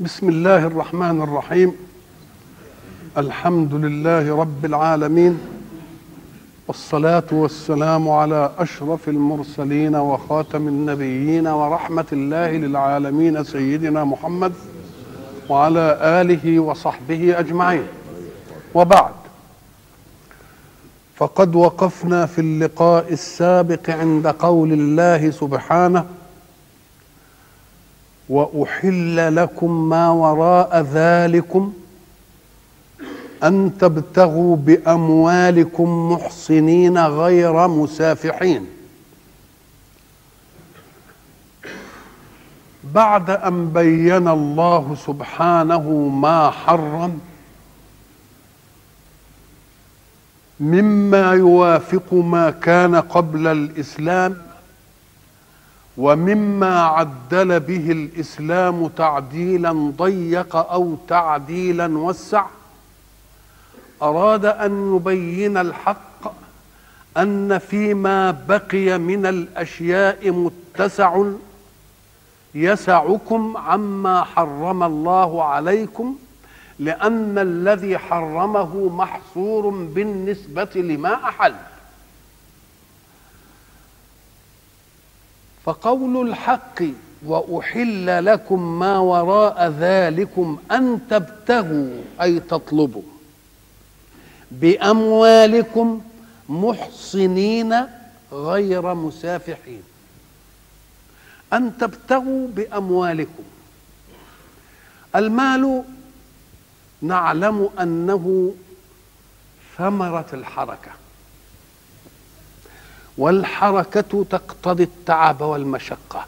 بسم الله الرحمن الرحيم. الحمد لله رب العالمين. والصلاة والسلام على أشرف المرسلين وخاتم النبيين ورحمة الله للعالمين سيدنا محمد وعلى آله وصحبه أجمعين. وبعد. فقد وقفنا في اللقاء السابق عند قول الله سبحانه وأحل لكم ما وراء ذلكم أن تبتغوا بأموالكم محصنين غير مسافحين. بعد أن بين الله سبحانه ما حرم مما يوافق ما كان قبل الإسلام ومما عدل به الإسلام تعديلا ضيق أو تعديلا وسع أراد أن يبين الحق أن فيما بقي من الأشياء متسع يسعكم عما حرم الله عليكم لأن الذي حرمه محصور بالنسبة لما أحل. فقول الحق وأحل لكم ما وراء ذلكم أن تبتغوا أي تطلبوا. بأموالكم محصنين غير مسافحين. أن تبتغوا بأموالكم. المال نعلم أنه ثمرة الحركة. والحركة تقتضي التعب والمشقة.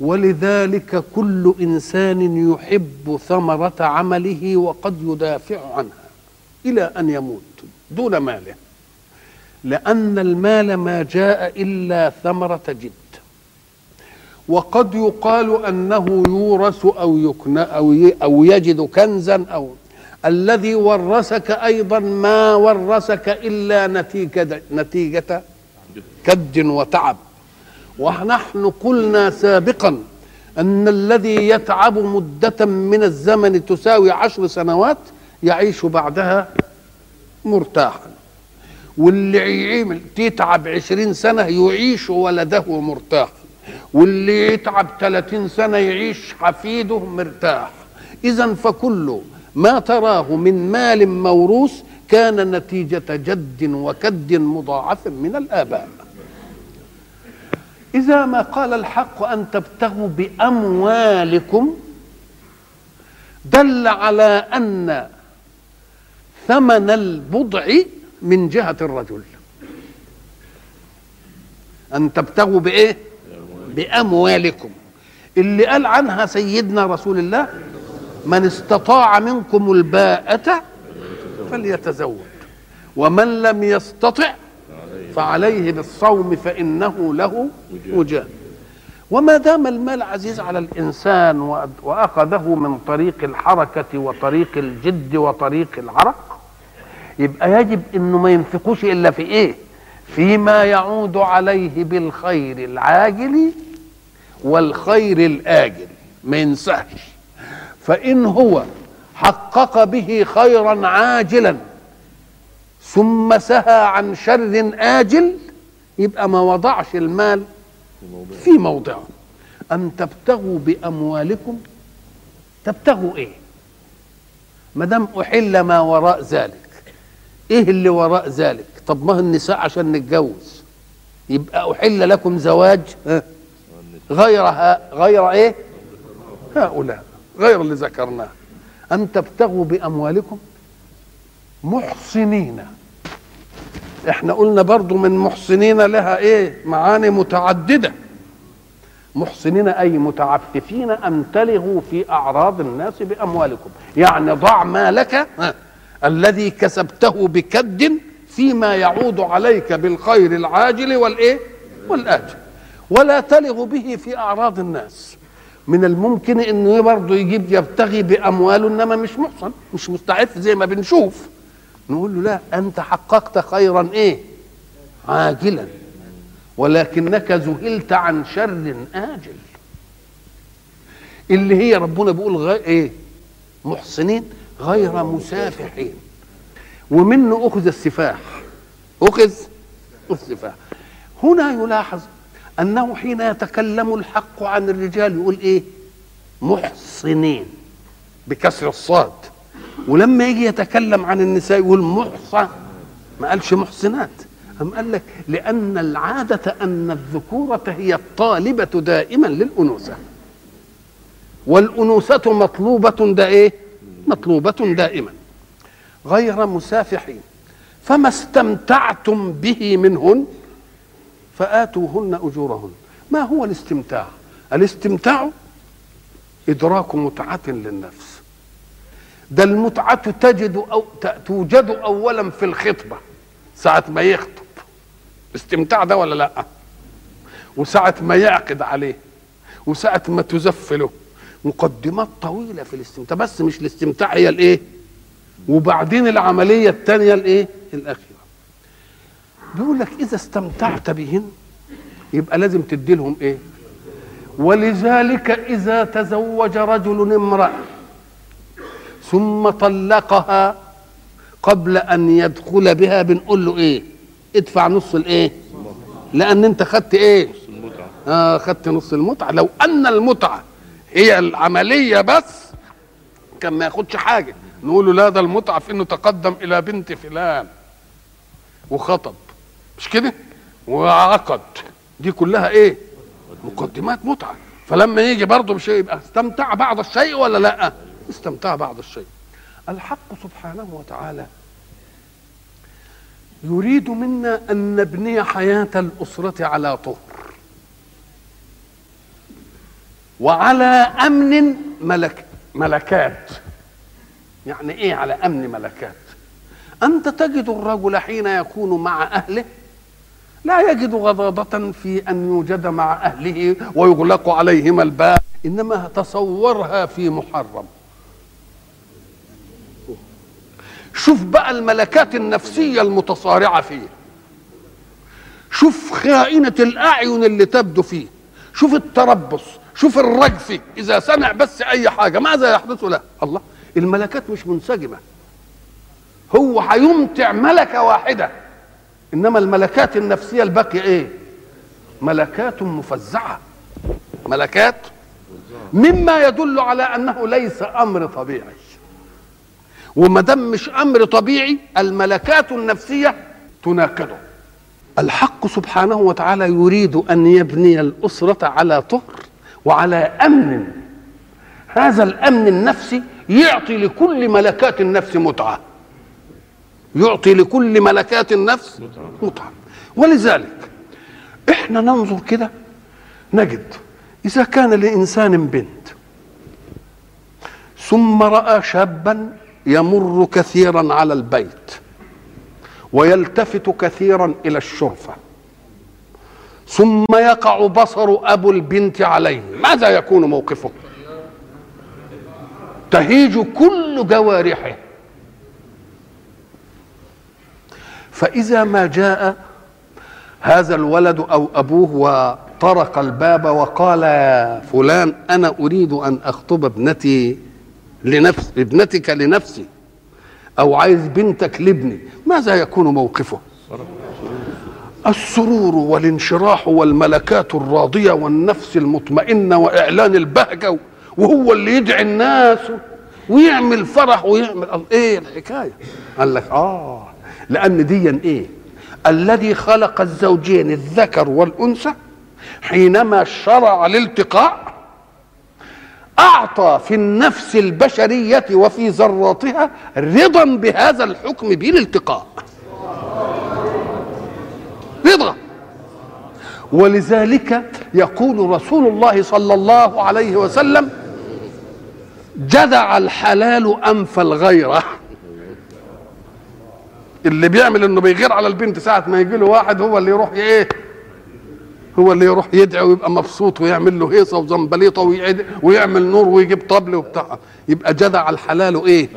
ولذلك كل إنسان يحب ثمرة عمله وقد يدافع عنها إلى أن يموت دون ماله لأن المال ما جاء إلا ثمرة جد. وقد يقال أنه يورث أو يكنى أو أو يجد كنزا أو الذي ورثك أيضا ما ورثك إلا نتيجه نتيجة كد وتعب. ونحن قلنا سابقا أن الذي يتعب مدة من الزمن تساوي عشر سنوات يعيش بعدها مرتاحا. واللي يتعب عشرين سنة يعيش ولده مرتاح. واللي يتعب ثلاثين سنة يعيش حفيده مرتاح. إذا فكل ما تراه من مال موروث كان نتيجة جد وكد مضاعف من الآباء. إذا ما قال الحق أن تبتغوا بأموالكم دل على أن ثمن البضع من جهة الرجل. أن تبتغوا بإيه؟ بأموالكم. اللي قال عنها سيدنا رسول الله من استطاع منكم الباءة فليتزوج. ومن لم يستطع فعليه بالصوم فإنه له وجاه. وما دام المال عزيز على الإنسان وأخذه من طريق الحركة وطريق الجد وطريق العرق يبقى يجب إنه ما ينفقوش إلا في إيه؟ فيما يعود عليه بالخير العاجل والخير الآجل. ما ينساش فإن هو حقق به خيرا عاجلا ثم سهى عن شر آجل يبقى ما وضعش المال في موضعه. أن تبتغوا بأموالكم؟ تبتغوا إيه؟ ما دام أحل ما وراء ذلك إيه اللي وراء ذلك؟ طب ما النساء عشان نتجوز؟ يبقى أحل لكم زواج؟ غيرها غير إيه؟ هؤلاء. غير اللي ذكرناه. أن تبتغوا بأموالكم محصنين. إحنا قلنا برضو من محصنين لها إيه؟ معاني متعددة. محصنين أي متعففين أن تلغوا في أعراض الناس بأموالكم. يعني ضع مالك الذي كسبته بكد فيما يعود عليك بالخير العاجل والإيه؟ والآجل. ولا تلغ به في أعراض الناس. من الممكن إنه برضه يجيب يبتغي بامواله إنما مش محصن مش مستعف زي ما بنشوف. نقول له لا أنت حققت خيرا إيه؟ عاجلا. ولكنك ذهلت عن شر آجل. اللي هي ربنا بيقول غير إيه؟ محصنين غير مسافحين. ومنه أخذ السفاح. أخذ السفاح. هنا يلاحظ أنه حين يتكلم الحق عن الرجال يقول إيه؟ محصنين. بكسر الصاد. ولما يجي يتكلم عن النساء يقول محصن ما قالش محسنات أم قال لك لأن العادة أن الذكورة هي الطالبة دائما للأنوثة. والأنوثة مطلوبة دا إيه؟ مطلوبة دائما. غير مسافحين. فما استمتعتم به منهن فآتوهن أجورهن. ما هو الاستمتاع؟ الاستمتاع إدراك متعة للنفس. ده المتعة تجد أو توجد أولا في الخطبة ساعة ما يخطب. استمتاع ده ولا لأ؟ وساعة ما يعقد عليه. وساعة ما تزف له مقدمات طويلة في الاستمتاع. بس مش الاستمتاع هي الإيه؟ وبعدين العملية الثانية الإيه؟ الأخيرة. بيقول لك إذا استمتعت بهن. يبقى لازم تدي لهم إيه؟ ولذلك إذا تزوج رجل امرأة ثم طلقها قبل أن يدخل بها بنقول له إيه؟ ادفع نص الإيه؟ لأن أنت خدت إيه؟ آه خدت نص المتعة. لو أن المتعة هي العملية بس كان ما ياخدش حاجة. نقول له لا ده المتعة في إنه تقدم إلى بنت فلان. وخطب. مش كده؟ وعقد. دي كلها إيه؟ مقدمات متعة. فلما يجي برضه بشيء يبقى استمتع بعض الشيء ولا لأ؟ استمتع بعض الشيء. الحق سبحانه وتعالى يريد منا أن نبني حياة الأسرة على طهر. وعلى أمن ملك ملكات. يعني إيه على أمن ملكات؟ أنت تجد الرجل حين يكون مع أهله لا يجد غضاضة في أن يوجد مع أهله ويغلق عليهما الباب إنما تصورها في محرم. شوف بقى الملكات النفسية المتصارعة فيه. شوف خائنة الأعين اللي تبدو فيه. شوف التربص شوف الرجف إذا سمع بس أي حاجة ماذا يحدث له؟ الله الملكات مش منسجمة. هو هيمتع ملكة واحدة. إنما الملكات النفسية الباقية إيه؟ ملكات مفزعة. ملكات مما يدل على أنه ليس أمر طبيعي. وما دام مش أمر طبيعي الملكات النفسية تناقضه. الحق سبحانه وتعالى يريد أن يبني الأسرة على طهر وعلى أمن. هذا الأمن النفسي يعطي لكل ملكات النفس متعة. يعطي لكل ملكات النفس متعه ولذلك إحنا ننظر كده نجد إذا كان لإنسان بنت ثم رأى شابا يمر كثيرا على البيت ويلتفت كثيرا إلى الشرفة ثم يقع بصر أبو البنت عليه. ماذا يكون موقفه؟ تهيج كل جوارحه. فإذا ما جاء هذا الولد أو أبوه وطرق الباب وقال يا فلان أنا أريد أن أخطب ابنتي لنفس ابنتك لنفسي أو عايز بنتك لابني. ماذا يكون موقفه؟ السرور والانشراح والملكات الراضية والنفس المطمئنة وإعلان البهجة وهو اللي يدعي الناس ويعمل فرح ويعمل إيه الحكاية؟ قال لك آه. لأن دي إيه؟ الذي خلق الزوجين الذكر والأنثى حينما شرع الالتقاء أعطى في النفس البشرية وفي ذراتها رضا بهذا الحكم بالالتقاء. رضا. ولذلك يقول رسول الله صلى الله عليه وسلم جدع الحلال أنف الغيرة. اللي بيعمل إنه بيغير على البنت ساعة ما يجي له واحد هو اللي يروح إيه هو اللي يروح يدعي ويبقى مبسوط ويعمل له هيصة وزنبليطة ويعمل نور ويجيب طبل وبتاع يبقى جدع الحلال إيه؟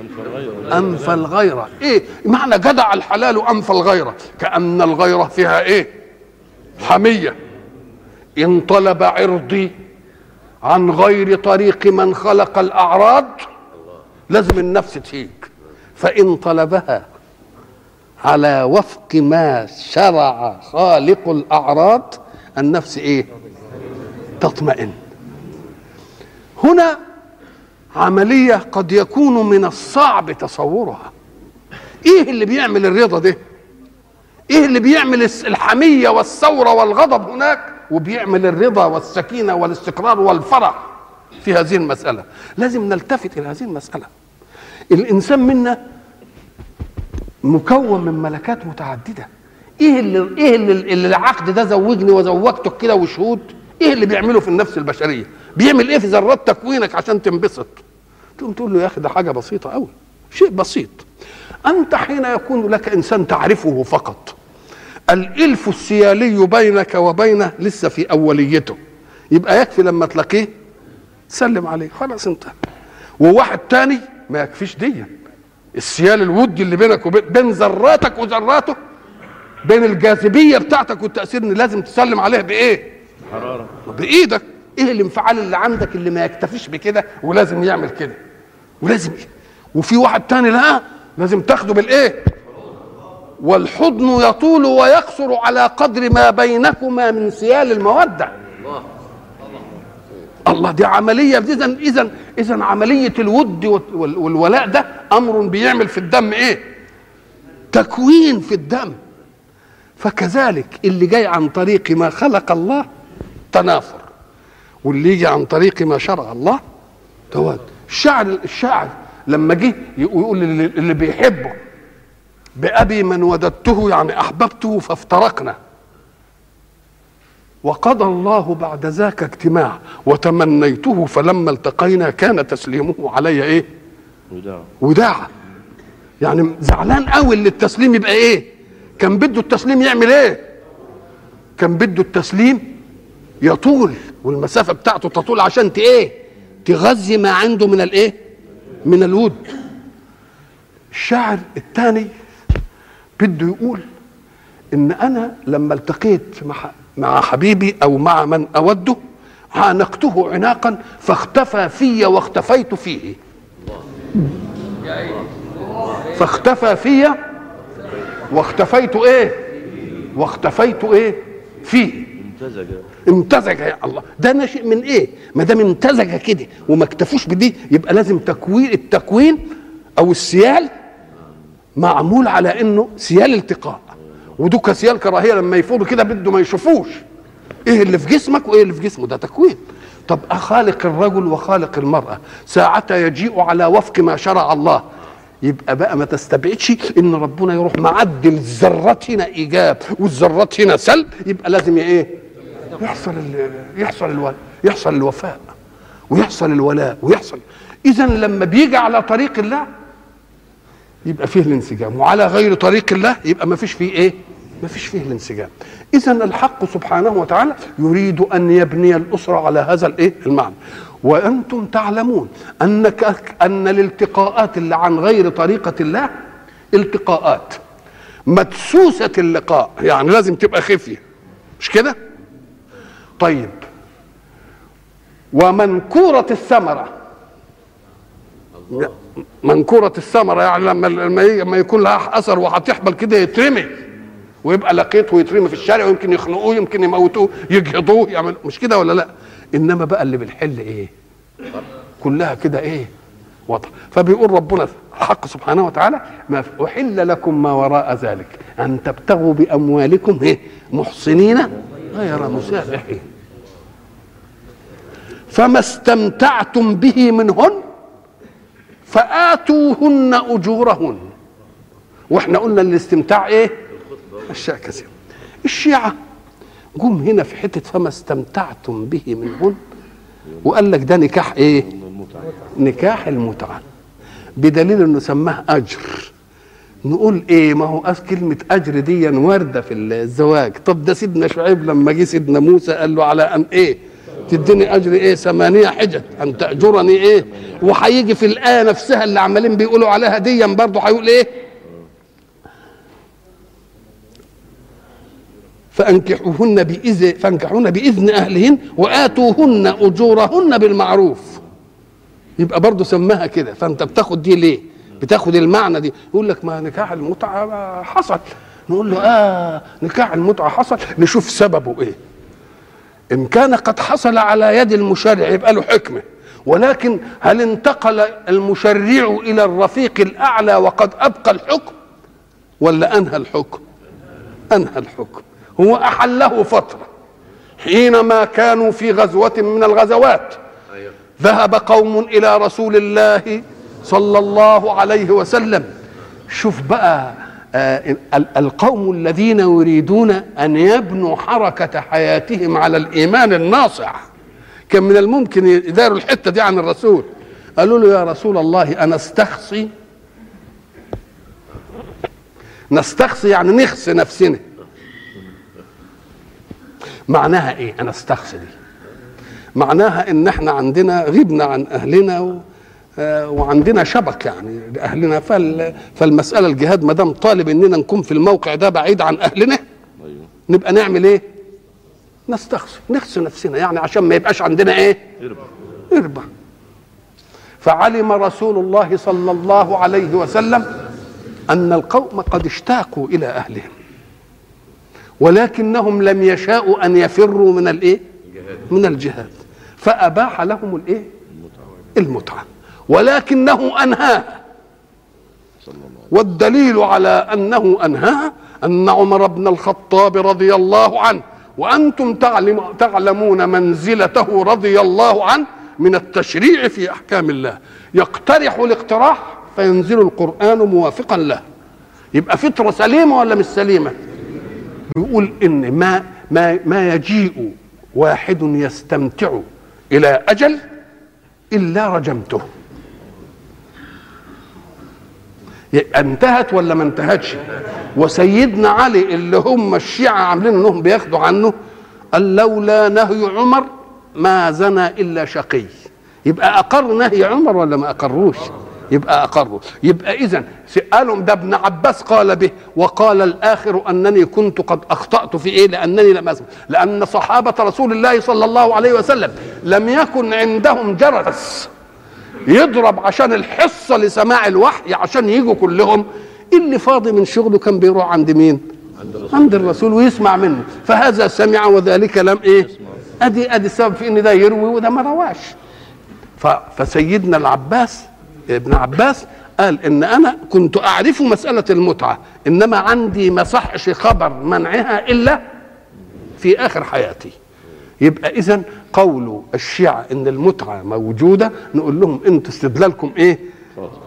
أنف الغيرة إيه؟ معنى جدع الحلال انف الغيرة كأن الغيرة فيها إيه؟ حمية إن طلب عرضي عن غير طريق من خلق الأعراض لازم النفس تهيج فإن طلبها على وفق ما شرع خالق الأعراض النفس إيه؟ تطمئن. هنا عملية قد يكون من الصعب تصورها. إيه اللي بيعمل الرضا ده؟ إيه اللي بيعمل الحمية والثورة والغضب هناك؟ وبيعمل الرضا والسكينة والاستقرار والفرح في هذه المسألة. لازم نلتفت إلى هذه المسألة. الإنسان منا مكون من ملكات متعددة. إيه اللي إيه اللي, اللي العقد ده زوجني وزوجتك كده وشهود؟ إيه اللي بيعمله في النفس البشرية؟ بيعمل إيه في ذرات تكوينك عشان تنبسط؟ تقوم تقول له يا أخي ده حاجة بسيطة قوي شيء بسيط. أنت حين يكون لك إنسان تعرفه فقط الإلف السيالي بينك وبينه لسه في أوليته. يبقى يكفي لما تلاقيه سلم عليه خلاص انت وواحد تاني ما يكفيش دي السيال الودي اللي بينك وبين بين ذراتك وذراته بين الجاذبية بتاعتك والتأثير ان لازم تسلم عليه بإيه؟ حرارة بإيدك إيه الانفعال اللي عندك اللي ما يكتفيش بكده ولازم يعمل كده ولازم إيه؟ وفي واحد تاني لا لازم تاخده بالإيه؟ والحضن يطول ويقصر على قدر ما بينكما من سيال المودة الله دي عملية اذا اذا اذا عملية الود والولاء ده أمر بيعمل في الدم إيه؟ تكوين في الدم. فكذلك اللي جاي عن طريق ما خلق الله تنافر واللي يجي عن طريق ما شرع الله تواد. الشاعر الشاعر لما جه يقول اللي بيحبه بأبي من وددته يعني أحببته فافترقنا. وقضى الله بعد ذاك اجتماع وتمنيته فلما التقينا كان تسليمه علي إيه؟ وداع. وداع. يعني زعلان قوي اللي التسليم يبقى إيه؟ كان بده التسليم يعمل إيه؟ كان بده التسليم يطول والمسافة بتاعته تطول عشان إيه؟ تغذي ما عنده من الايه من الود. الشاعر الثاني بده يقول إن أنا لما التقيت مع مع حبيبي أو مع من أوده عانقته عناقا فاختفى في واختفيت فيه. فاختفى في واختفيت إيه؟ واختفيت إيه؟ فيه امتزج. امتزج يا الله. ده ناشئ من إيه؟ ما دام امتزج كده وما اكتفوش بدي يبقى لازم تكوين التكوين أو السيال معمول على إنه سيال التقاء. ودوك سيال كراهية لما يفوضوا كده بده ما يشوفوش. إيه اللي في جسمك وإيه اللي في جسمه ده تكوين. طب خالق الرجل وخالق المرأة ساعتها يجيء على وفق ما شرع الله. يبقى بقى ما تستبعدش إن ربنا يروح معدل الذرات هنا إيجاب والذرات هنا سلب. يبقى لازم إيه؟ يحصل يحصل الولاء يحصل الوفاء ويحصل الولاء ويحصل. اذا لما بيجي على طريق الله يبقى فيه الانسجام. وعلى غير طريق الله يبقى ما فيش فيه إيه؟ ما فيش فيه الانسجام. اذا الحق سبحانه وتعالى يريد أن يبني الأسرة على هذا الإيه؟ المعنى. وأنتم تعلمون انك أن الالتقاءات اللي عن غير طريقة الله التقاءات. مدسوسة اللقاء. يعني لازم تبقى خفية. مش كده؟ طيب. ومنكورة الثمرة. منكورة الثمرة يعني لما لما يكون لها أثر وهتحبل كده يترمي ويبقى لقيته ويترمي في الشارع ويمكن يخنقوه يمكن يموتوه يجهضوه يعمل مش كده ولا لا؟ إنما بقى اللي بالحل إيه؟ كلها كده إيه؟ وضع فبيقول ربنا الحق سبحانه وتعالى ما أحل لكم ما وراء ذلك أن تبتغوا بأموالكم إيه؟ محصنين غير مسافحين فما استمتعتم به منهن فآتوهن أجورهن. وإحنا قلنا الاستمتاع إيه؟ اشياء كثيرة. الشيعة جم هنا في حتة فما استمتعتم به منهن وقال لك ده نكاح إيه؟ نكاح المتعة. بدليل إنه سماه أجر. نقول إيه؟ ما هو كلمة أجر دي وارده في الزواج. طب ده سيدنا شعيب لما جه سيدنا موسى قال له على أن إيه؟ تديني أجر إيه ثمانية حجج أن تأجرني إيه؟ وهيجي في الآية نفسها اللي عمالين بيقولوا عليها ديا برضه هيقول إيه؟ فأنكحوهن بإذن فأنكحوهن بإذن أهلهن وآتوهن أجورهن بالمعروف. يبقى برضه سماها كده. فأنت بتاخد دي ليه؟ بتاخد المعنى دي. يقول لك ما نكاح المتعة حصل. نقول له آه نكاح المتعة حصل. نشوف سببه إيه. إن كان قد حصل على يد المشرع يبقى له حكمة. ولكن هل انتقل المشرع إلى الرفيق الأعلى وقد أبقى الحكم؟ ولا أنهى الحكم؟ أنهى الحكم. هو أحله فترة. حينما كانوا في غزوة من الغزوات ذهب قوم إلى رسول الله صلى الله عليه وسلم. شوف بقى القوم الذين يريدون أن يبنوا حركة حياتهم على الإيمان الناصع كان من الممكن يداروا الحتة دي عن الرسول. قالوا له يا رسول الله أنا استخصي. نستخصي يعني نخصي نفسنا. معناها إيه أنا استخصي دي؟ معناها إن إحنا عندنا غبنا عن أهلنا وعندنا شبك يعني لأهلنا فال فالمسألة الجهاد ما دام طالب إننا نكون في الموقع ده بعيد عن أهلنا أيوه. نبقى نعمل إيه؟ نستخسر نخسر نفسنا يعني عشان ما يبقاش عندنا إيه؟ أربع أربع فعلم رسول الله صلى الله عليه وسلم أن القوم قد اشتاقوا إلى أهلهم ولكنهم لم يشاءوا أن يفروا من الإيه؟ من الجهاد فأباح لهم الإيه؟ المتعة ولكنه انهاها والدليل على أنه انهاها أن عمر بن الخطاب رضي الله عنه وأنتم تعلم تعلمون منزلته رضي الله عنه من التشريع في أحكام الله. يقترح الاقتراح فينزل القرآن موافقا له. يبقى فطرة سليمة ولا مش سليمة؟ يقول إن ما ما ما يجيء واحد يستمتع إلى أجل إلا رجمته. انتهت ولا ما انتهتش؟ وسيدنا علي اللي هم الشيعة عاملين إنهم بياخدوا عنه قال لولا نهي عمر ما زنى إلا شقي. يبقى أقر نهي عمر ولا ما أقروش؟ يبقى اقروا يبقى اذا قالوا ده ابن عباس قال به وقال الآخر أنني كنت قد أخطأت في إيه؟ لأنني لم اسمع لأن صحابة رسول الله صلى الله عليه وسلم لم يكن عندهم جرس. يضرب عشان الحصة لسماع الوحي عشان يجوا كلهم. اللي فاضي من شغله كان بيروح عند مين؟ عند الرسول, عند الرسول ويسمع منه. فهذا سمع وذلك لم إيه؟ ادي أدي السبب في إن ده يروي وده ما رواش. فسيدنا العباس ابن عباس قال إن أنا كنت أعرف مسألة المتعة إنما عندي ما صحش خبر منعها إلا في آخر حياتي. يبقى اذا قول الشيعة إن المتعة موجودة نقول لهم أنتوا استدلالكم إيه؟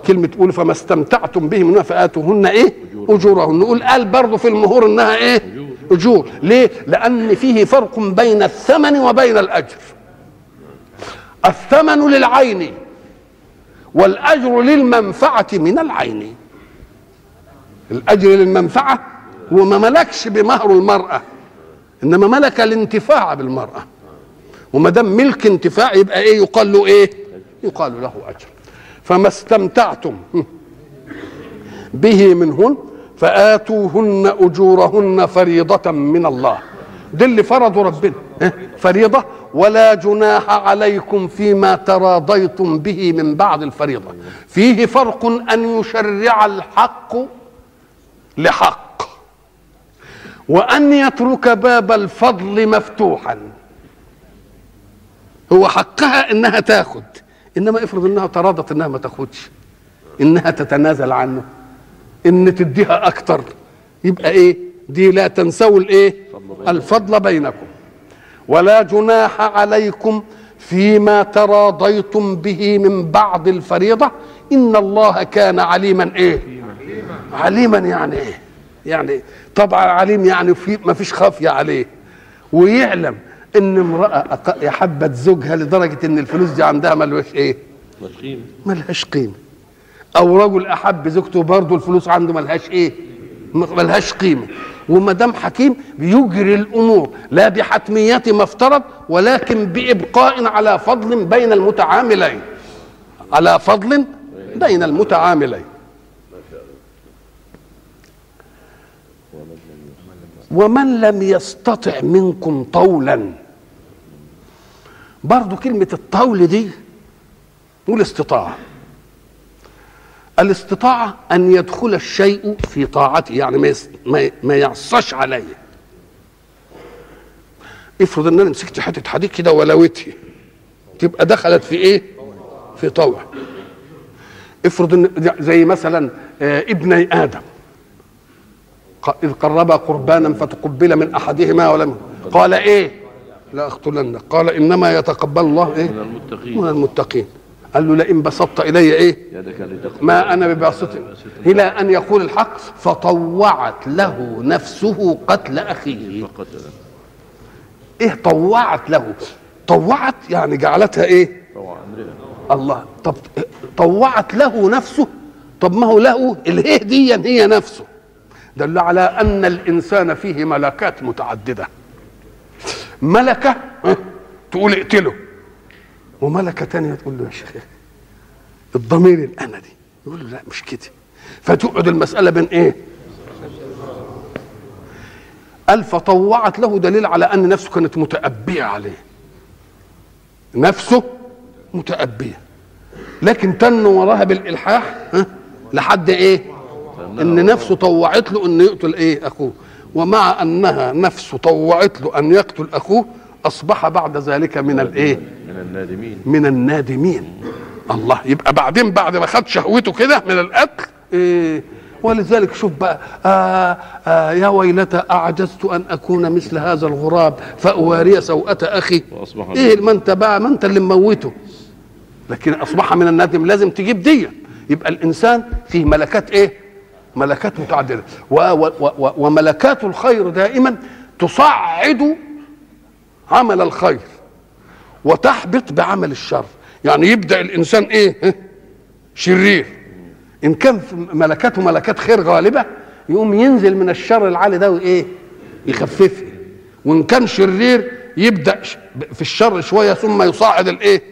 كلمة تقول فما استمتعتم به منها فآتوهن إيه؟ أجورهن. نقول قال برضه في المهور إنها إيه؟ أجور. ليه؟ لأن فيه فرق بين الثمن وبين الأجر. الثمن للعين والأجر للمنفعة من العين. الأجر للمنفعة هو ما ملكش بمهر المرأة. إنما ملك الانتفاع بالمرأة. وما دام ملك انتفاع يبقى إيه؟ يقال له إيه؟ يقال له أجر. فما استمتعتم به منهن فآتوهن أجورهن فريضة من الله. ده اللي فرضوا ربنا. فريضة. ولا جناح عليكم فيما تراضيتم به من بعد الفريضة. فيه فرق أن يشرع الحق لحق. وأن يترك باب الفضل مفتوحا. هو حقها إنها تاخد إنما افرض إنها تراضت إنها ما تاخدش. إنها تتنازل عنه. إن تديها أكتر. يبقى إيه؟ دي لا تنسوا الإيه؟ الفضل بينكم. ولا جناح عليكم فيما تراضيتم به من بعد الفريضة. إن الله كان عليما إيه؟ عليما يعني إيه؟ يعني طبعا عليم يعني في ما فيش خافيه عليه ويعلم إن امرأة حبت زوجها لدرجة إن الفلوس دي عندها ملهاش إيه؟ قيمة. ملهاش قيمة. أو رجل أحب زوجته برضه الفلوس عنده ملهاش إيه؟ ملهاش قيمة. وما دام حكيم بيجري الأمور لا بحتميات ما افترض ولكن بإبقاء على فضل بين المتعاملين. على فضل بين المتعاملين. ومن لم يستطع منكم طولا. برضو كلمة الطول دي نقول استطاعة الاستطاعة أن يدخل الشيء في طاعته يعني ما يس- ما- يعصش عليه. افرض إن أنا مسكت حتة حديد كده ولوتها تبقى دخلت في إيه؟ في طوع. افرض ان زي مثلا آه، ابني آدم. إذ قربا قربانا فتقبل من أحدهما ولم. قال إيه؟ لا اقتلنك قال إنما يتقبل الله إيه؟ من المتقين. من المتقين. قال له لئن بسطت إلي إيه؟ ما أنا بباسط إلى أن يقول الحق فطوعت له نفسه قتل أخيه. إيه طوعت له؟ طوعت يعني جعلتها إيه؟ الله. طب طوعت له نفسه؟ طب ما هو له اله دي هي نفسه. دل على أن الإنسان فيه ملكات متعددة. ملكة تقول اقتله. وملكة تانية تقول له يا شيخ الضمير الانا دي. يقول له لا مش كده. فتقعد المسألة بين إيه؟ قال فطوعت له دليل على أن نفسه كانت متأبية عليه. نفسه متأبية. لكن تن وراها بالإلحاح لحد إيه؟ إن نفسه طوعت له إن يقتل إيه؟ أخوه. ومع أنها نفسه طوعت له أن يقتل أخوه أصبح بعد ذلك من الإيه؟ من النادمين. من النادمين. الله يبقى بعدين بعد ما خد شهوته كده من القتل إيه؟ ولذلك شوف بقى آه آه يا ويلتى أعجزت أن أكون مثل هذا الغراب فأواري سوءة أخي. وأصبح إيه ما انت بقى ما انت اللي مموته لكن أصبح من الندم لازم تجيب دي يبقى الإنسان فيه ملكات إيه؟ ملكات متعددة. و و و وملكات الخير دائما تصعد عمل الخير وتحبط بعمل الشر. يعني يبدأ الإنسان إيه؟ شرير. إن كان ملكاته ملكات خير غالبة يقوم ينزل من الشر العالي ده وإيه؟ يخففه. وإن كان شرير يبدأ في الشر شوية ثم يصاعد الإيه؟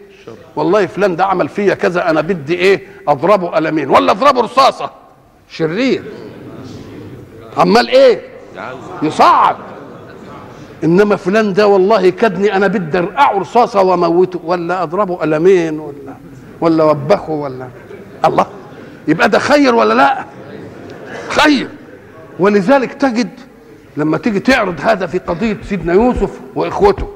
والله فلان ده عمل فيا كذا أنا بدي إيه؟ أضربه قلمين. ولا أضربه رصاصة. شرير. عمال إيه؟ يصعد إنما فلان ده والله كدني أنا بدي ارقعه رصاصه وأموته ولا أضربه قلمين ولا ولا وبخه ولا الله. يبقى ده خير ولا لا؟ خير. ولذلك تجد لما تيجي تعرض هذا في قضية سيدنا يوسف وإخوته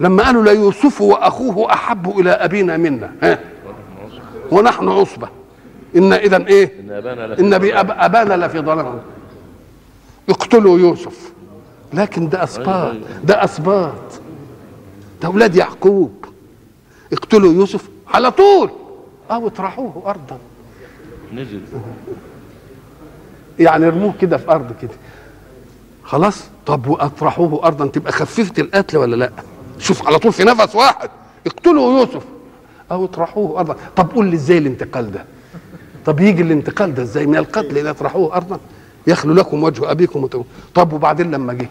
لما قالوا ليوسف وأخوه أحب إلى أبينا منا ها؟ ونحن عصبة. إن اذا إيه؟ إن أبانا لفي ضلال. اقتلوا يوسف. لكن ده أسباط. ده أسباط. ده أولاد يعقوب. اقتلوا يوسف على طول. أو اطرحوه أرضا. نزل. يعني ارموه كده في أرض كده. خلاص؟ طب وأطرحوه أرضا. تبقى خففت القتل ولا لأ؟ شوف على طول في نفس واحد. اقتلوا يوسف. أو اطرحوه أرضا. طب قول لي إزاي الانتقال ده؟ طب يجي الانتقال ده إزاي؟ من القتل إلى اطرحوه ارضا. يخلو لكم وجه أبيكم وتو... طب وبعدين لما جه؟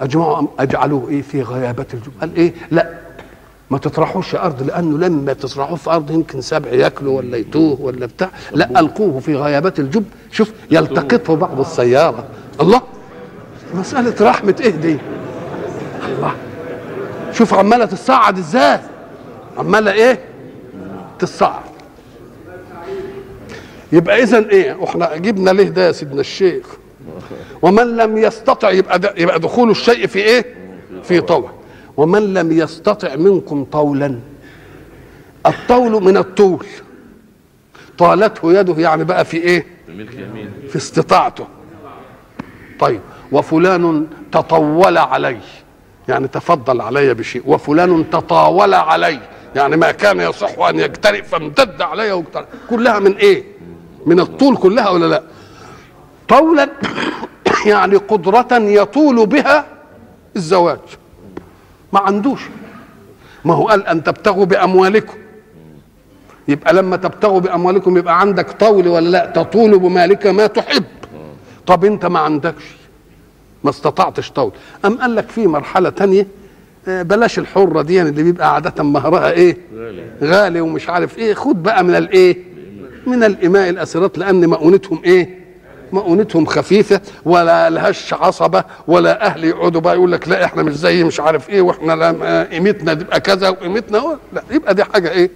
أجمعوا أجعلوه إيه؟ في غيابة الجب قال إيه؟ لا ما تطرحوش أرض لأنه لما تطرحوه في أرض يمكن سبع ياكله ولا يتوه ولا بتاع. لا ألقوه في غيابات الجب. شوف يلتقطه بعض السيارة. الله! مسألة رحمة إيه دي؟ الله! شوف عمالة تصعد إزاي؟ عمالة إيه؟ تصعد يبقى اذا إيه؟ إحنا جبنا ليه ده يا سيدنا الشيخ؟ ومن لم يستطع يبقى يبقى دخول الشيء في إيه؟ في طوع ومن لم يستطع منكم طولا الطول من الطول. طالته يده يعني بقى في إيه؟ في استطاعته. طيب وفلان تطول علي يعني تفضل علي بشيء. وفلان تطاول علي. يعني ما كان يصح أن يجترئ فامتد علي واجترئ كلها من إيه؟ من الطول كلها ولا لا؟ طولا يعني قدرة يطول بها الزواج. ما عندوش. ما هو قال أن تبتغوا بأموالكم. يبقى لما تبتغوا بأموالكم يبقى عندك طول ولا لا؟ تطول بمالك ما تحب. طب أنت ما عندكش. ما استطعتش طول. أم قال لك في مرحلة تانية؟ آه، بلاش الحرة دي اللي بيبقى عادة مهرها إيه؟ غالي ومش عارف إيه. خد بقى من الإيه؟ من الإماء الاسيرات لأن مؤونتهم إيه؟ مؤونتهم خفيفة ولا لهاش عصبة ولا أهل يقعدوا بقى يقول لك لا إحنا مش زي مش عارف وإحنا لا آه، قيمتنا تبقى كذا وقيمتنا لا يبقى دي حاجة إيه؟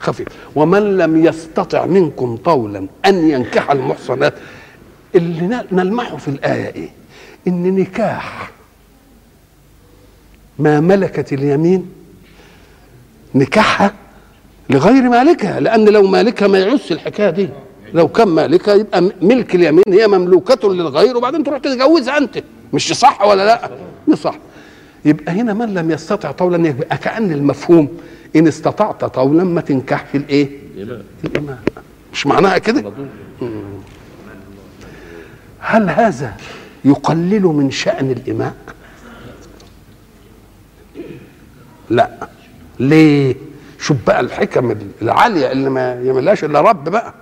خفيفة. ومن لم يستطع منكم طولا أن ينكح المحصنات اللي نلمحه في الآية إيه؟ إن نكاح ما ملكت اليمين نكاحها لغير مالكها لأن لو مالكها ما يعوزش الحكاية دي. لو كان مالكها يبقى ملك اليمين هي مملوكة للغير وبعدين تروح تتجوزها أنت. مش صح ولا لأ؟ مش صح. يبقى هنا من لم يستطع طولا؟ يبقى كأن المفهوم إن استطعت طولا ما تنكحش الإيه؟ الإمام الامام مش معناها كده؟ هل هذا يقلل من شأن الإماء؟ لا. ليه؟ شوف بقى الحكم العالية اللي ما يعملهاش إلا رب بقى.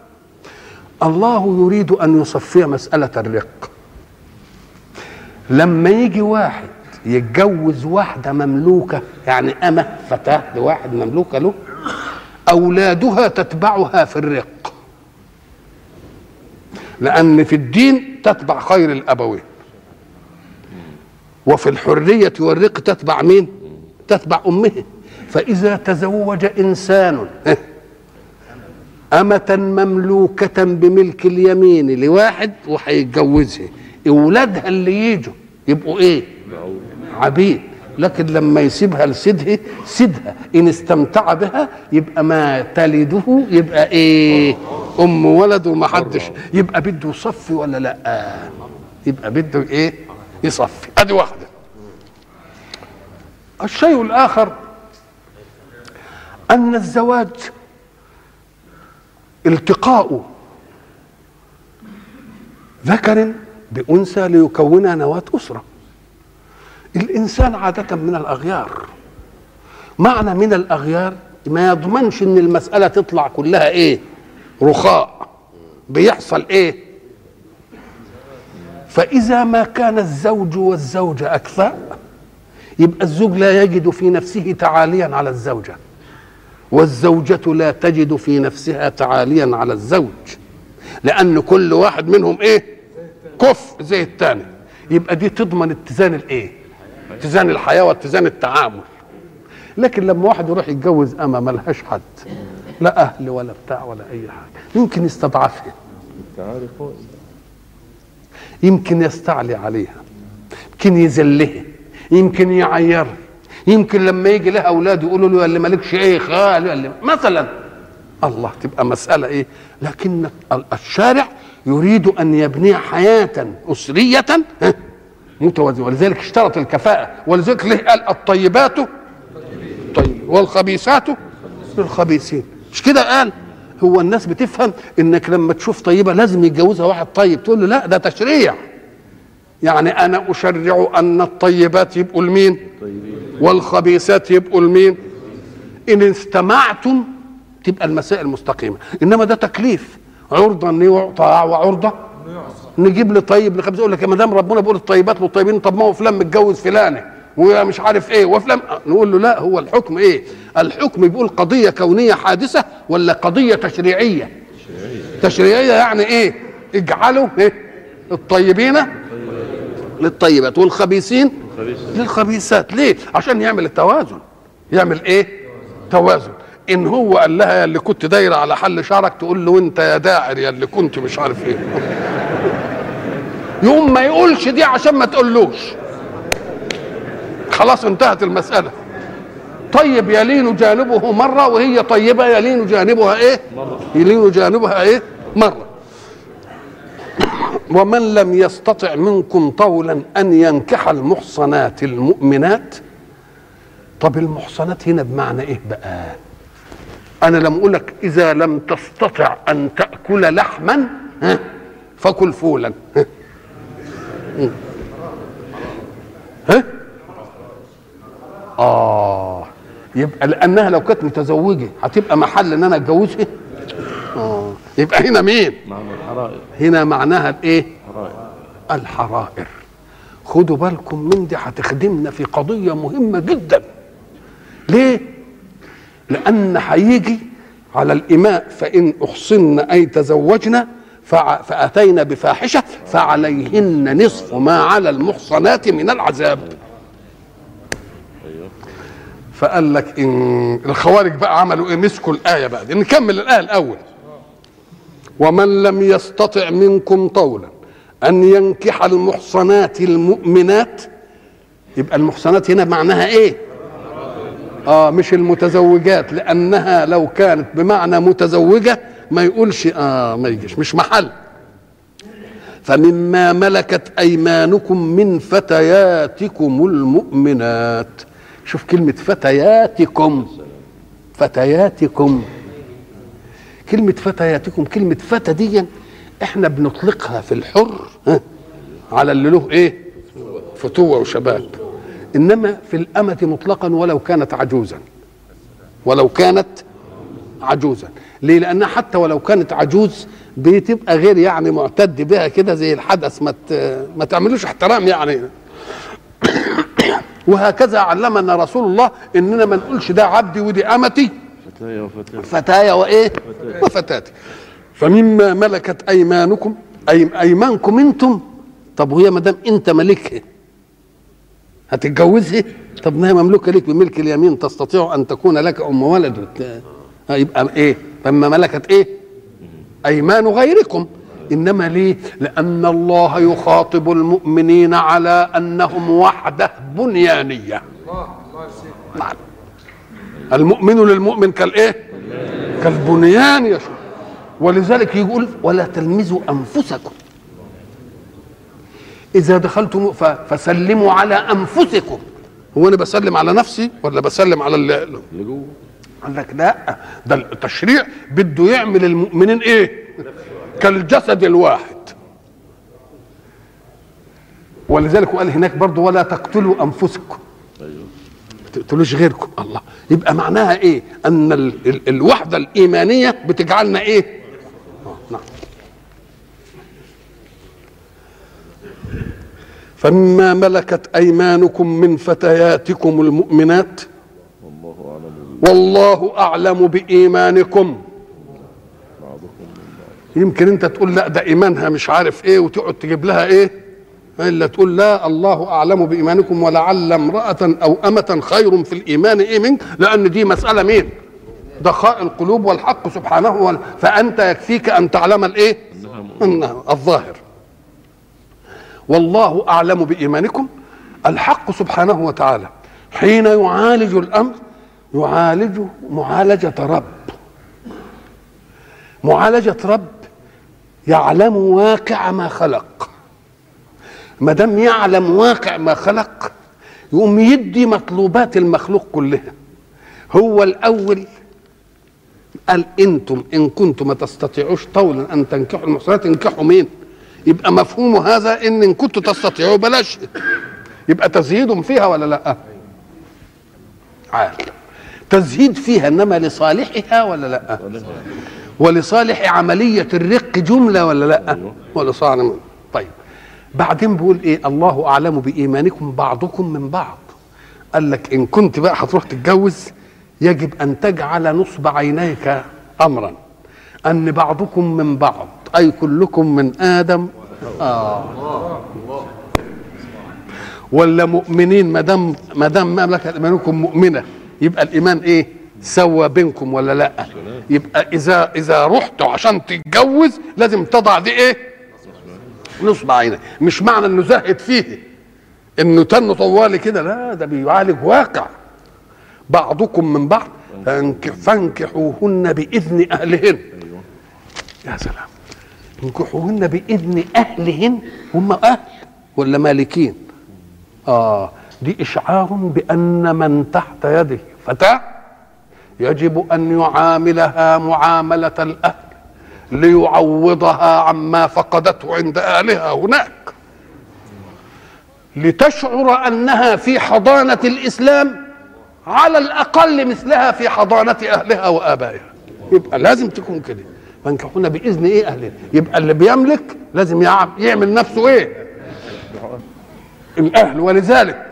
الله يريد أن يصفي مسألة الرق. لما يجي واحد يتجوز واحدة مملوكة يعني أمة فتاة لواحد مملوكة له أولادها تتبعها في الرق. لأن في الدين تتبع خير الأبوين. وفي الحرية والرق تتبع مين؟ تتبع أمه فإذا تزوج إنسان أمة مملوكة بملك اليمين لواحد وهيتجوزها أولادها اللي يجوا يبقوا إيه؟ عبيد. لكن لما يسيبها لسيدها سيدها إن استمتع بها يبقى ما تلده يبقى إيه؟ أم ولد وما حدش. يبقى بده يصفي ولا لأ؟ يبقى بده إيه؟ يصفي. أدي واحدة. الشيء الآخر أن الزواج التقاء ذكر بأنثى ليكون نواة أسرة. الإنسان عادة من الأغيار. معنى من الأغيار ما يضمنش إن المسألة تطلع كلها إيه؟ رخاء. بيحصل إيه؟ فإذا ما كان الزوج والزوجة اكفاء يبقى الزوج لا يجد في نفسه تعاليا على الزوجة. والزوجة لا تجد في نفسها تعاليا على الزوج لأن كل واحد منهم إيه؟ كف زي الثاني يبقى دي تضمن اتزان الإيه؟ اتزان الحياة واتزان التعامل. لكن لما واحد يروح يتجوز أما ملهاش حد لا أهل ولا بتاع ولا أي حاجة يمكن يستضعفها. يمكن يستعلي عليها يمكن يذلها يمكن يعيرها. يمكن لما يجي لها أولاد يقولوا له اللي مالكش إيه خال اللي مثلا. الله تبقى مسألة إيه؟ لكن ال- الشارع يريد أن يبني حياة أسرية متوازنه ولذلك اشترط الكفاءة. ولذلك ليه قال الطيبات طيب والخبيثات للخبيثين. مش كده قال؟ هو الناس بتفهم إنك لما تشوف طيبة لازم يتجوزها واحد طيب. تقول له لا ده تشريع. يعني أنا أشرع أن الطيبات يبقوا لمين؟ والخبيثات يبقوا لمين؟ إن استمعتم تبقى المسائل مستقيمة. إنما ده تكليف. عرضة إن يعطى وعرضة. نجيب لي طيب لخبيث يقول لك يا مدام ربنا بيقول الطيبات والطيبين طب ما هو فلان متجوز فلانة ومش عارف إيه وفلان. نقول له لا هو الحكم إيه؟ الحكم بيقول قضية كونية حادثة ولا قضية تشريعية. تشريعية يعني إيه؟ اجعلوا إيه؟ الطيبين للطيبات والخبيثين خبيث للخبيثات. ليه؟ عشان يعمل التوازن. يعمل إيه؟ توازن. إن هو قال لها يا اللي كنت دايرة على حل شعرك تقول له أنت يا داعر يا اللي كنت مش عارف إيه. يقوم ما يقولش دي عشان ما تقولوش. خلاص انتهت المسألة. طيب يلين جانبه مرة وهي طيبة يلين جانبها إيه؟ يلين جانبها إيه؟ مرة. ومن لم يستطع منكم طولا أن ينكح المحصنات المؤمنات؟ طب المحصنات هنا بمعنى إيه بقى؟ أنا لم أقول لك إذا لم تستطع أن تأكل لحما فكل فولا. ها؟ آه. يبقى لأنها لو كانت متزوجة هتبقى محل إن أنا أتجوزها؟ آه. يبقى هنا مين؟ معنى الحرائر. هنا معناها الايه؟ حرائر الحرائر. خدوا بالكم من دي هتخدمنا في قضية مهمة جدا. ليه؟ لأن هيجي على الإماء فإن أحصن أي تزوجنا فأتينا بفاحشة فعليهن نصف ما على المحصنات من العذاب. فقال لك إن الخوارج بقى عملوا إيه؟ مسكوا الآية بقى. نكمل الآية الأول. ومن لم يستطع منكم طولا أن ينكح المحصنات المؤمنات يبقى المحصنات هنا معناها إيه؟ آه مش المتزوجات لأنها لو كانت بمعنى متزوجة ما يقولش آه ما يجيش مش محل. فمما ملكت أيمانكم من فتياتكم المؤمنات. شوف كلمة فتياتكم فتياتكم. كلمة فتياتكم كلمة فتى دي إحنا بنطلقها في الحر ها؟ على اللي له إيه؟ فتوة وشباب. إنما في الأمة مطلقا ولو كانت عجوزا. ولو كانت عجوزا. ليه؟ لانها حتى ولو كانت عجوز بتبقى غير يعني معتد بها كده زي الحدث. ما ما تعملوش احترام يعني. وهكذا علمنا رسول الله إننا ما نقولش ده عبدي ودي أمتي. فتايا وفتاة فتايا وايه وفتاتي فمما ملكت أيمانكم اي أيمانكم أنتم؟ طب وهي ما دام أنت ملكها هتتجوزها؟ طب ما هي مملوكة ليك بملك اليمين تستطيع أن تكون لك أم ولد. وت... آه يبقى إيه؟ فما ملكت إيه؟ أيمان غيركم. إنما ليه؟ لأن الله يخاطب المؤمنين على أنهم وحده بنيانية. نعم المؤمن للمؤمن كالإيه؟ كالبنيان يا شيخ. ولذلك يقول ولا تلمزوا أنفسكم. إذا دخلتم فسلموا على أنفسكم. هو أنا بسلم على نفسي ولا بسلم على اللي جوه. قال لك لا. ده التشريع بده يعمل المؤمنين إيه؟ كالجسد الواحد. ولذلك قال هناك برضه ولا تقتلوا أنفسكم. تقتلوش غيركم. الله. يبقى معناها إيه؟ أن ال ال الوحدة الإيمانية بتجعلنا إيه؟ آه، نعم. فمما ملكت ايمانكم من فتياتكم المؤمنات والله اعلم بايمانكم. يمكن أنت تقول لا ده إيمانها مش عارف إيه وتقعد تجيب لها إيه؟ إلا تقول لا الله أعلم بإيمانكم ولعل امرأة أو أمة خير في الإيمان إيه منك؟ لأن دي مسألة مين؟ دخاء القلوب والحق سبحانه وال... فأنت يكفيك أن تعلم الإيه؟ الظاهر. والله أعلم بإيمانكم. الحق سبحانه وتعالى حين يعالج الأمر يعالجه معالجة رب. معالجة رب يعلم واقع ما خلق. ما دام يعلم واقع ما خلق يقوم يدي مطلوبات المخلوق كلها. هو الأول قال أنتم إن كنتم ما تستطيعوش طولا أن تنكحوا المحصنات انكحوا مين؟ يبقى مفهوم هذا إن إن كنتوا تستطيعوا بلاش. يبقى تزهيد فيها ولا لأ؟ عال تزهيد فيها إنما لصالحها ولا لأ. ولصالح عملية الرق جملة ولا لأ؟ أيوة. ولصالح بعدين بيقول إيه؟ الله أعلم بإيمانكم بعضكم من بعض. قال لك إن كنت بقى هتروح تتجوز يجب أن تجعل نصب عينيك امرا. أن بعضكم من بعض أي كلكم من آدم. آه. ولا مؤمنين ما دام ما دام مملكه إيمانكم مؤمنة يبقى الإيمان إيه؟ سوى بينكم ولا لأ؟ يبقى اذا إذا رحتوا عشان تتجوز لازم تضع دي إيه؟ نصب عينك مش معنى إنه زهد فيه. إنه تنه طوالي كده. لا ده بيعالج واقع. بعضكم من بعض فانك- فانكحوهن بإذن أهلهن. أيوه. يا سلام. انكحوهن بإذن أهلهن. هم أهل ولا مالكين؟ آه. دي إشعار بأن من تحت يده فتاة يجب أن يعاملها معاملة الأهل. ليعوضها عما فقدته عند اهلها هناك. لتشعر أنها في حضانة الإسلام على الأقل مثلها في حضانة أهلها وآبائها. يبقى لازم تكون كده. فانكحونا بإذن إيه اهلها يبقى اللي بيملك لازم يع- يعمل نفسه إيه؟ الأهل. ولذلك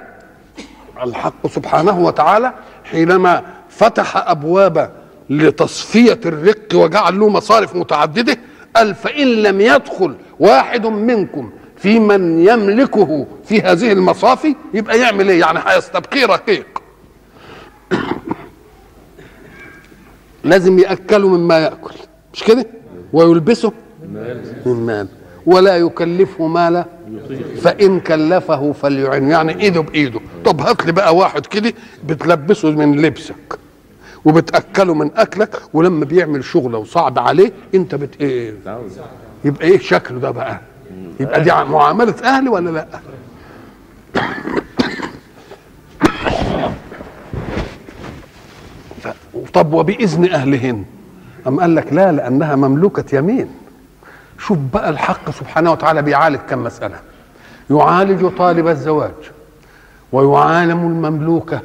الحق سبحانه وتعالى حينما فتح أبواب لتصفية الرق وجعل له مصارف متعددة قال فإن لم يدخل واحد منكم في من يملكه في هذه المصافي يبقى يعمل إيه؟ يعني هيستبقي رقيق. لازم يأكلوا مما يأكل مش كده؟ ويلبسه مما. ولا يكلفه مالا فإن كلفه فليعن يعني إيده بإيده. طب هات لي بقى واحد كده بتلبسه من لبسك. وبتأكله من أكلك ولما بيعمل شغله وصعب عليه أنت بت إيه؟ يبقى إيه شكله ده بقى؟ يبقى دي معاملة أهل ولا لأ. طب وبإذن أهلهن؟ أم قال لك لا لأنها مملوكة يمين. شوف بقى الحق سبحانه وتعالى بيعالج كم مسألة. يعالج طالب الزواج ويعالم المملوكة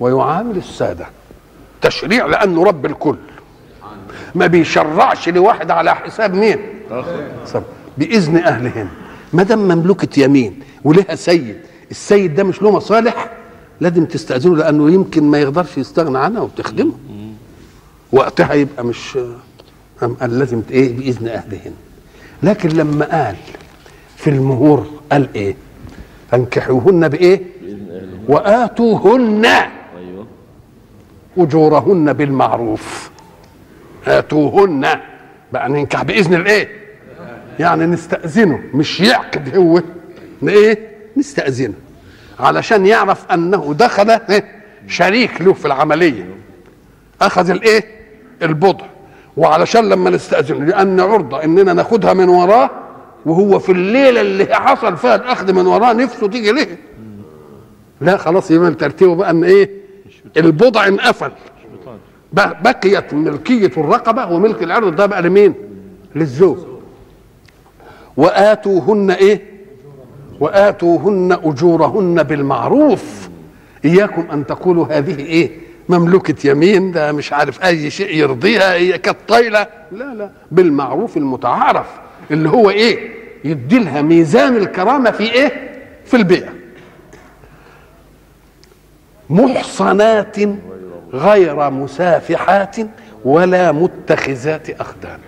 ويعامل السادة. تشريع لأنه رب الكل. ما بيشرعش لواحد على حساب مين. بإذن اهلهن ما دام مملوكه يمين ولها سيد السيد ده مش له مصالح لازم تستأذنه لأنه يمكن ما يقدرش يستغنى عنها وتخدمه. وقتها يبقى مش أم قال لازم إيه؟ بإذن اهلهن لكن لما قال في المهور قال إيه؟ فانكحوهن بإيه؟ وآتوهن. أجورهن بالمعروف. اتوهن بقى ننكح بإذن الإيه؟ يعني نستأذنه مش يعقد هو. إيه؟ نستأذنه. علشان يعرف أنه دخل إيه؟ شريك له في العملية. أخذ الإيه؟ البضع. وعلشان لما نستأذنه لأن عرضة إننا ناخدها من وراه وهو في الليلة اللي حصل فيها الأخذ من وراه نفسه تيجي ليه لا خلاص يبقى ترتيبه بقى إن إيه؟ البضع انقفل. بقيت ملكية الرقبة وملك العرض ده بقى لمين؟ للزوج. وآتوهن إيه؟ وآتوهن أجورهن بالمعروف. إياكم أن تقولوا هذه إيه؟ مملوكة يمين. ده مش عارف أي شيء يرضيها. هي كانت طايلة لا لا. بالمعروف المتعارف. اللي هو إيه؟ يدي لها ميزان الكرامة في إيه؟ في البيع. محصنات غير مسافحات ولا متخذات أخدان.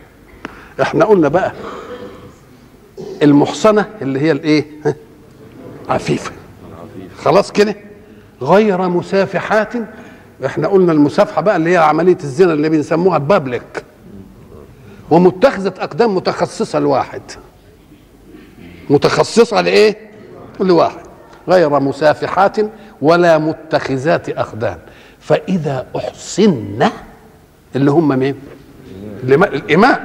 إحنا قلنا بقى المحصنة اللي هي الإيه؟ ها؟ عفيفة. خلاص كده؟ غير مسافحات. إحنا قلنا المسافحة بقى اللي هي عملية الزنا اللي بنسموها البابليك ومتخذة أقدام متخصصة لواحد. متخصصة لإيه؟ لواحد. غير مسافحات ولا متخذات أخدان. فإذا احصن اللي هم مين؟ الإماء,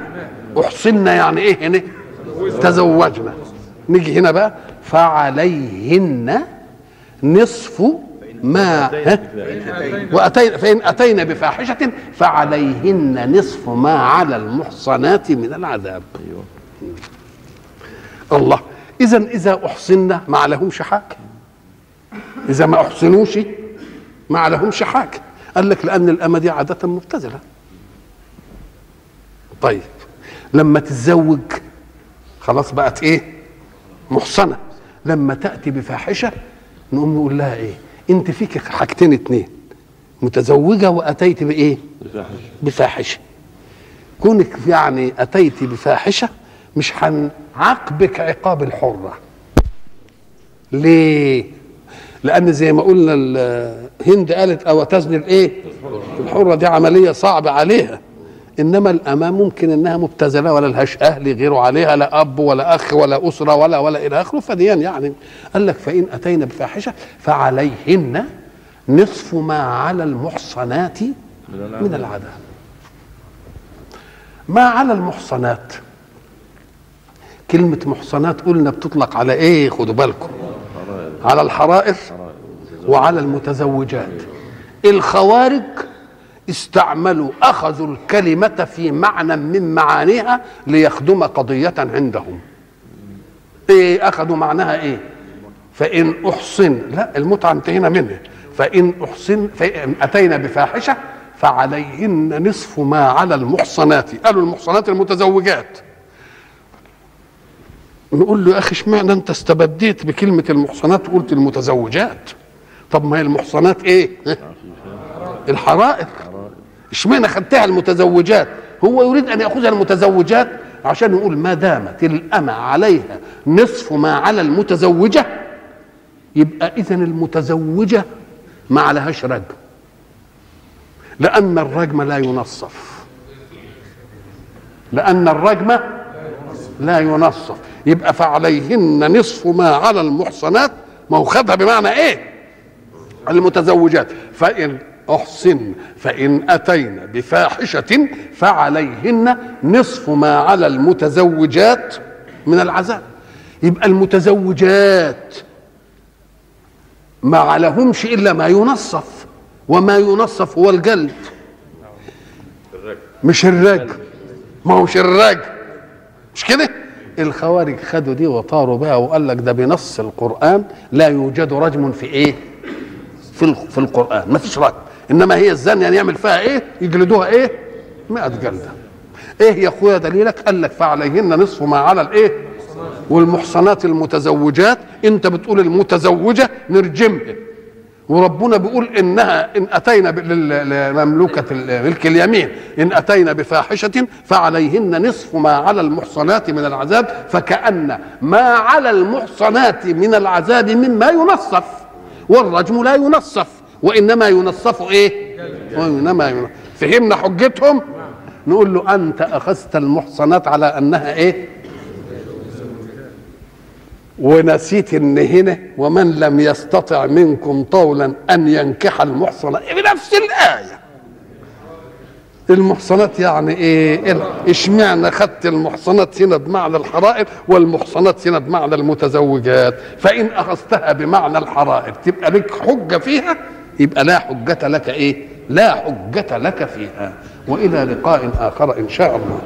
أحصن يعني إيه هنا؟ تزوجنا. نيجي هنا بقى. فعليهن نصف ما ها؟ وأتينا فإن أتينا بفاحشة فعليهن نصف ما على المحصنات من العذاب. أيوه. الله. إذا إذا أحصن ما عليهمش حاجة إذا ما أحصنوش ما عليهمش حاجة. قال لك لأن الأمة دي عادة مبتذلة. طيب لما تتزوج خلاص بقت إيه؟ محصنة. لما تأتي بفاحشة نقوم نقول لها إيه؟ أنت فيك حاجتين اتنين. متزوجة وأتيت بإيه؟ بفاحش بفاحشة. كونك يعني أتيت بفاحشة مش هنعاقبك عقاب الحرة. ليه؟ لأن زي ما قلنا ال- هند قالت أو تزني الإيه؟ الحرة دي عملية صعبة عليها. إنما الأمام ممكن إنها مبتذلة ولا لهاش أهل غيره عليها لا أب ولا أخ ولا أسرة ولا ولا إلى آخره. فديان يعني قال لك فإن أتينا بفاحشة فعليهن نصف ما على المحصنات من العذاب. ما على المحصنات. كلمة محصنات قلنا بتطلق على إيه؟ خدوا بالكم. على الحرائر وعلى المتزوجات. الخوارج استعملوا أخذوا الكلمة في معنى من معانيها ليخدم قضية عندهم. إيه أخذوا معناها إيه؟ فإن أحصن لا المتعة انتهينا منها فإن أحصن فإن أتينا بفاحشة فعليهن نصف ما على المحصنات. قالوا المحصنات المتزوجات. نقول له يا أخي اشمعنى أنت استبديت بكلمة المحصنات وقلت المتزوجات؟ طب ما هي المحصنات إيه؟ الحرائر اشمعنى خدتها المتزوجات؟ هو يريد أن يأخذها المتزوجات عشان يقول ما دامت الأمة عليها نصف ما على المتزوجة؟ يبقى إذا المتزوجة ما عليهاش رجم. لأن الرجم لا ينصف. لأن الرجم لا ينصف. يبقى فعليهن نصف ما على المحصنات ما هو خدها بمعنى إيه؟ المتزوجات. فإن أحسن فإن أتين بفاحشة فعليهن نصف ما على المتزوجات من العذاب. يبقى المتزوجات ما عليهمش إلا ما ينصف وما ينصف هو الجلد. مش الرجم ما هوش الرجم مش كده؟ الخوارج خدوا دي وطاروا بها وقال لك ده بنص القرآن لا يوجد رجم في إيه؟ في في القرآن. ما فيش رجم. إنما هي الزانية يعني يعمل فيها إيه؟ يجلدوها إيه؟ 100 جلدة. إيه يا أخويا دليلك؟ قال لك فعليهن نصف ما على الإيه؟ والمحصنات المتزوجات. أنت بتقول المتزوجة نرجمها. وربنا بيقول إنها إن أتينا لمملوكة ملك اليمين. إن أتينا بفاحشة فعليهن نصف ما على المحصنات من العذاب فكأن ما على المحصنات من العذاب مما ينصف. والرجم لا ينصف. وإنما ينصف إيه؟ وإنما ينصف. فهمنا حجتهم؟ نقول له أنت أخذت المحصنات على أنها إيه؟ ونسيت إن هنا ومن لم يستطع منكم طولا أن ينكح المحصنات بنفس الآية. المحصنات يعني إيه؟ إيه- إشمعنى خدت المحصنات هنا بمعنى الحرائر والمحصنات هنا بمعنى المتزوجات؟ فإن أخذتها بمعنى الحرائر تبقى لك حجة فيها؟ يبقى لا حجة لك إيه؟ لا حجة لك فيها. وإلى لقاء آخر إن شاء الله.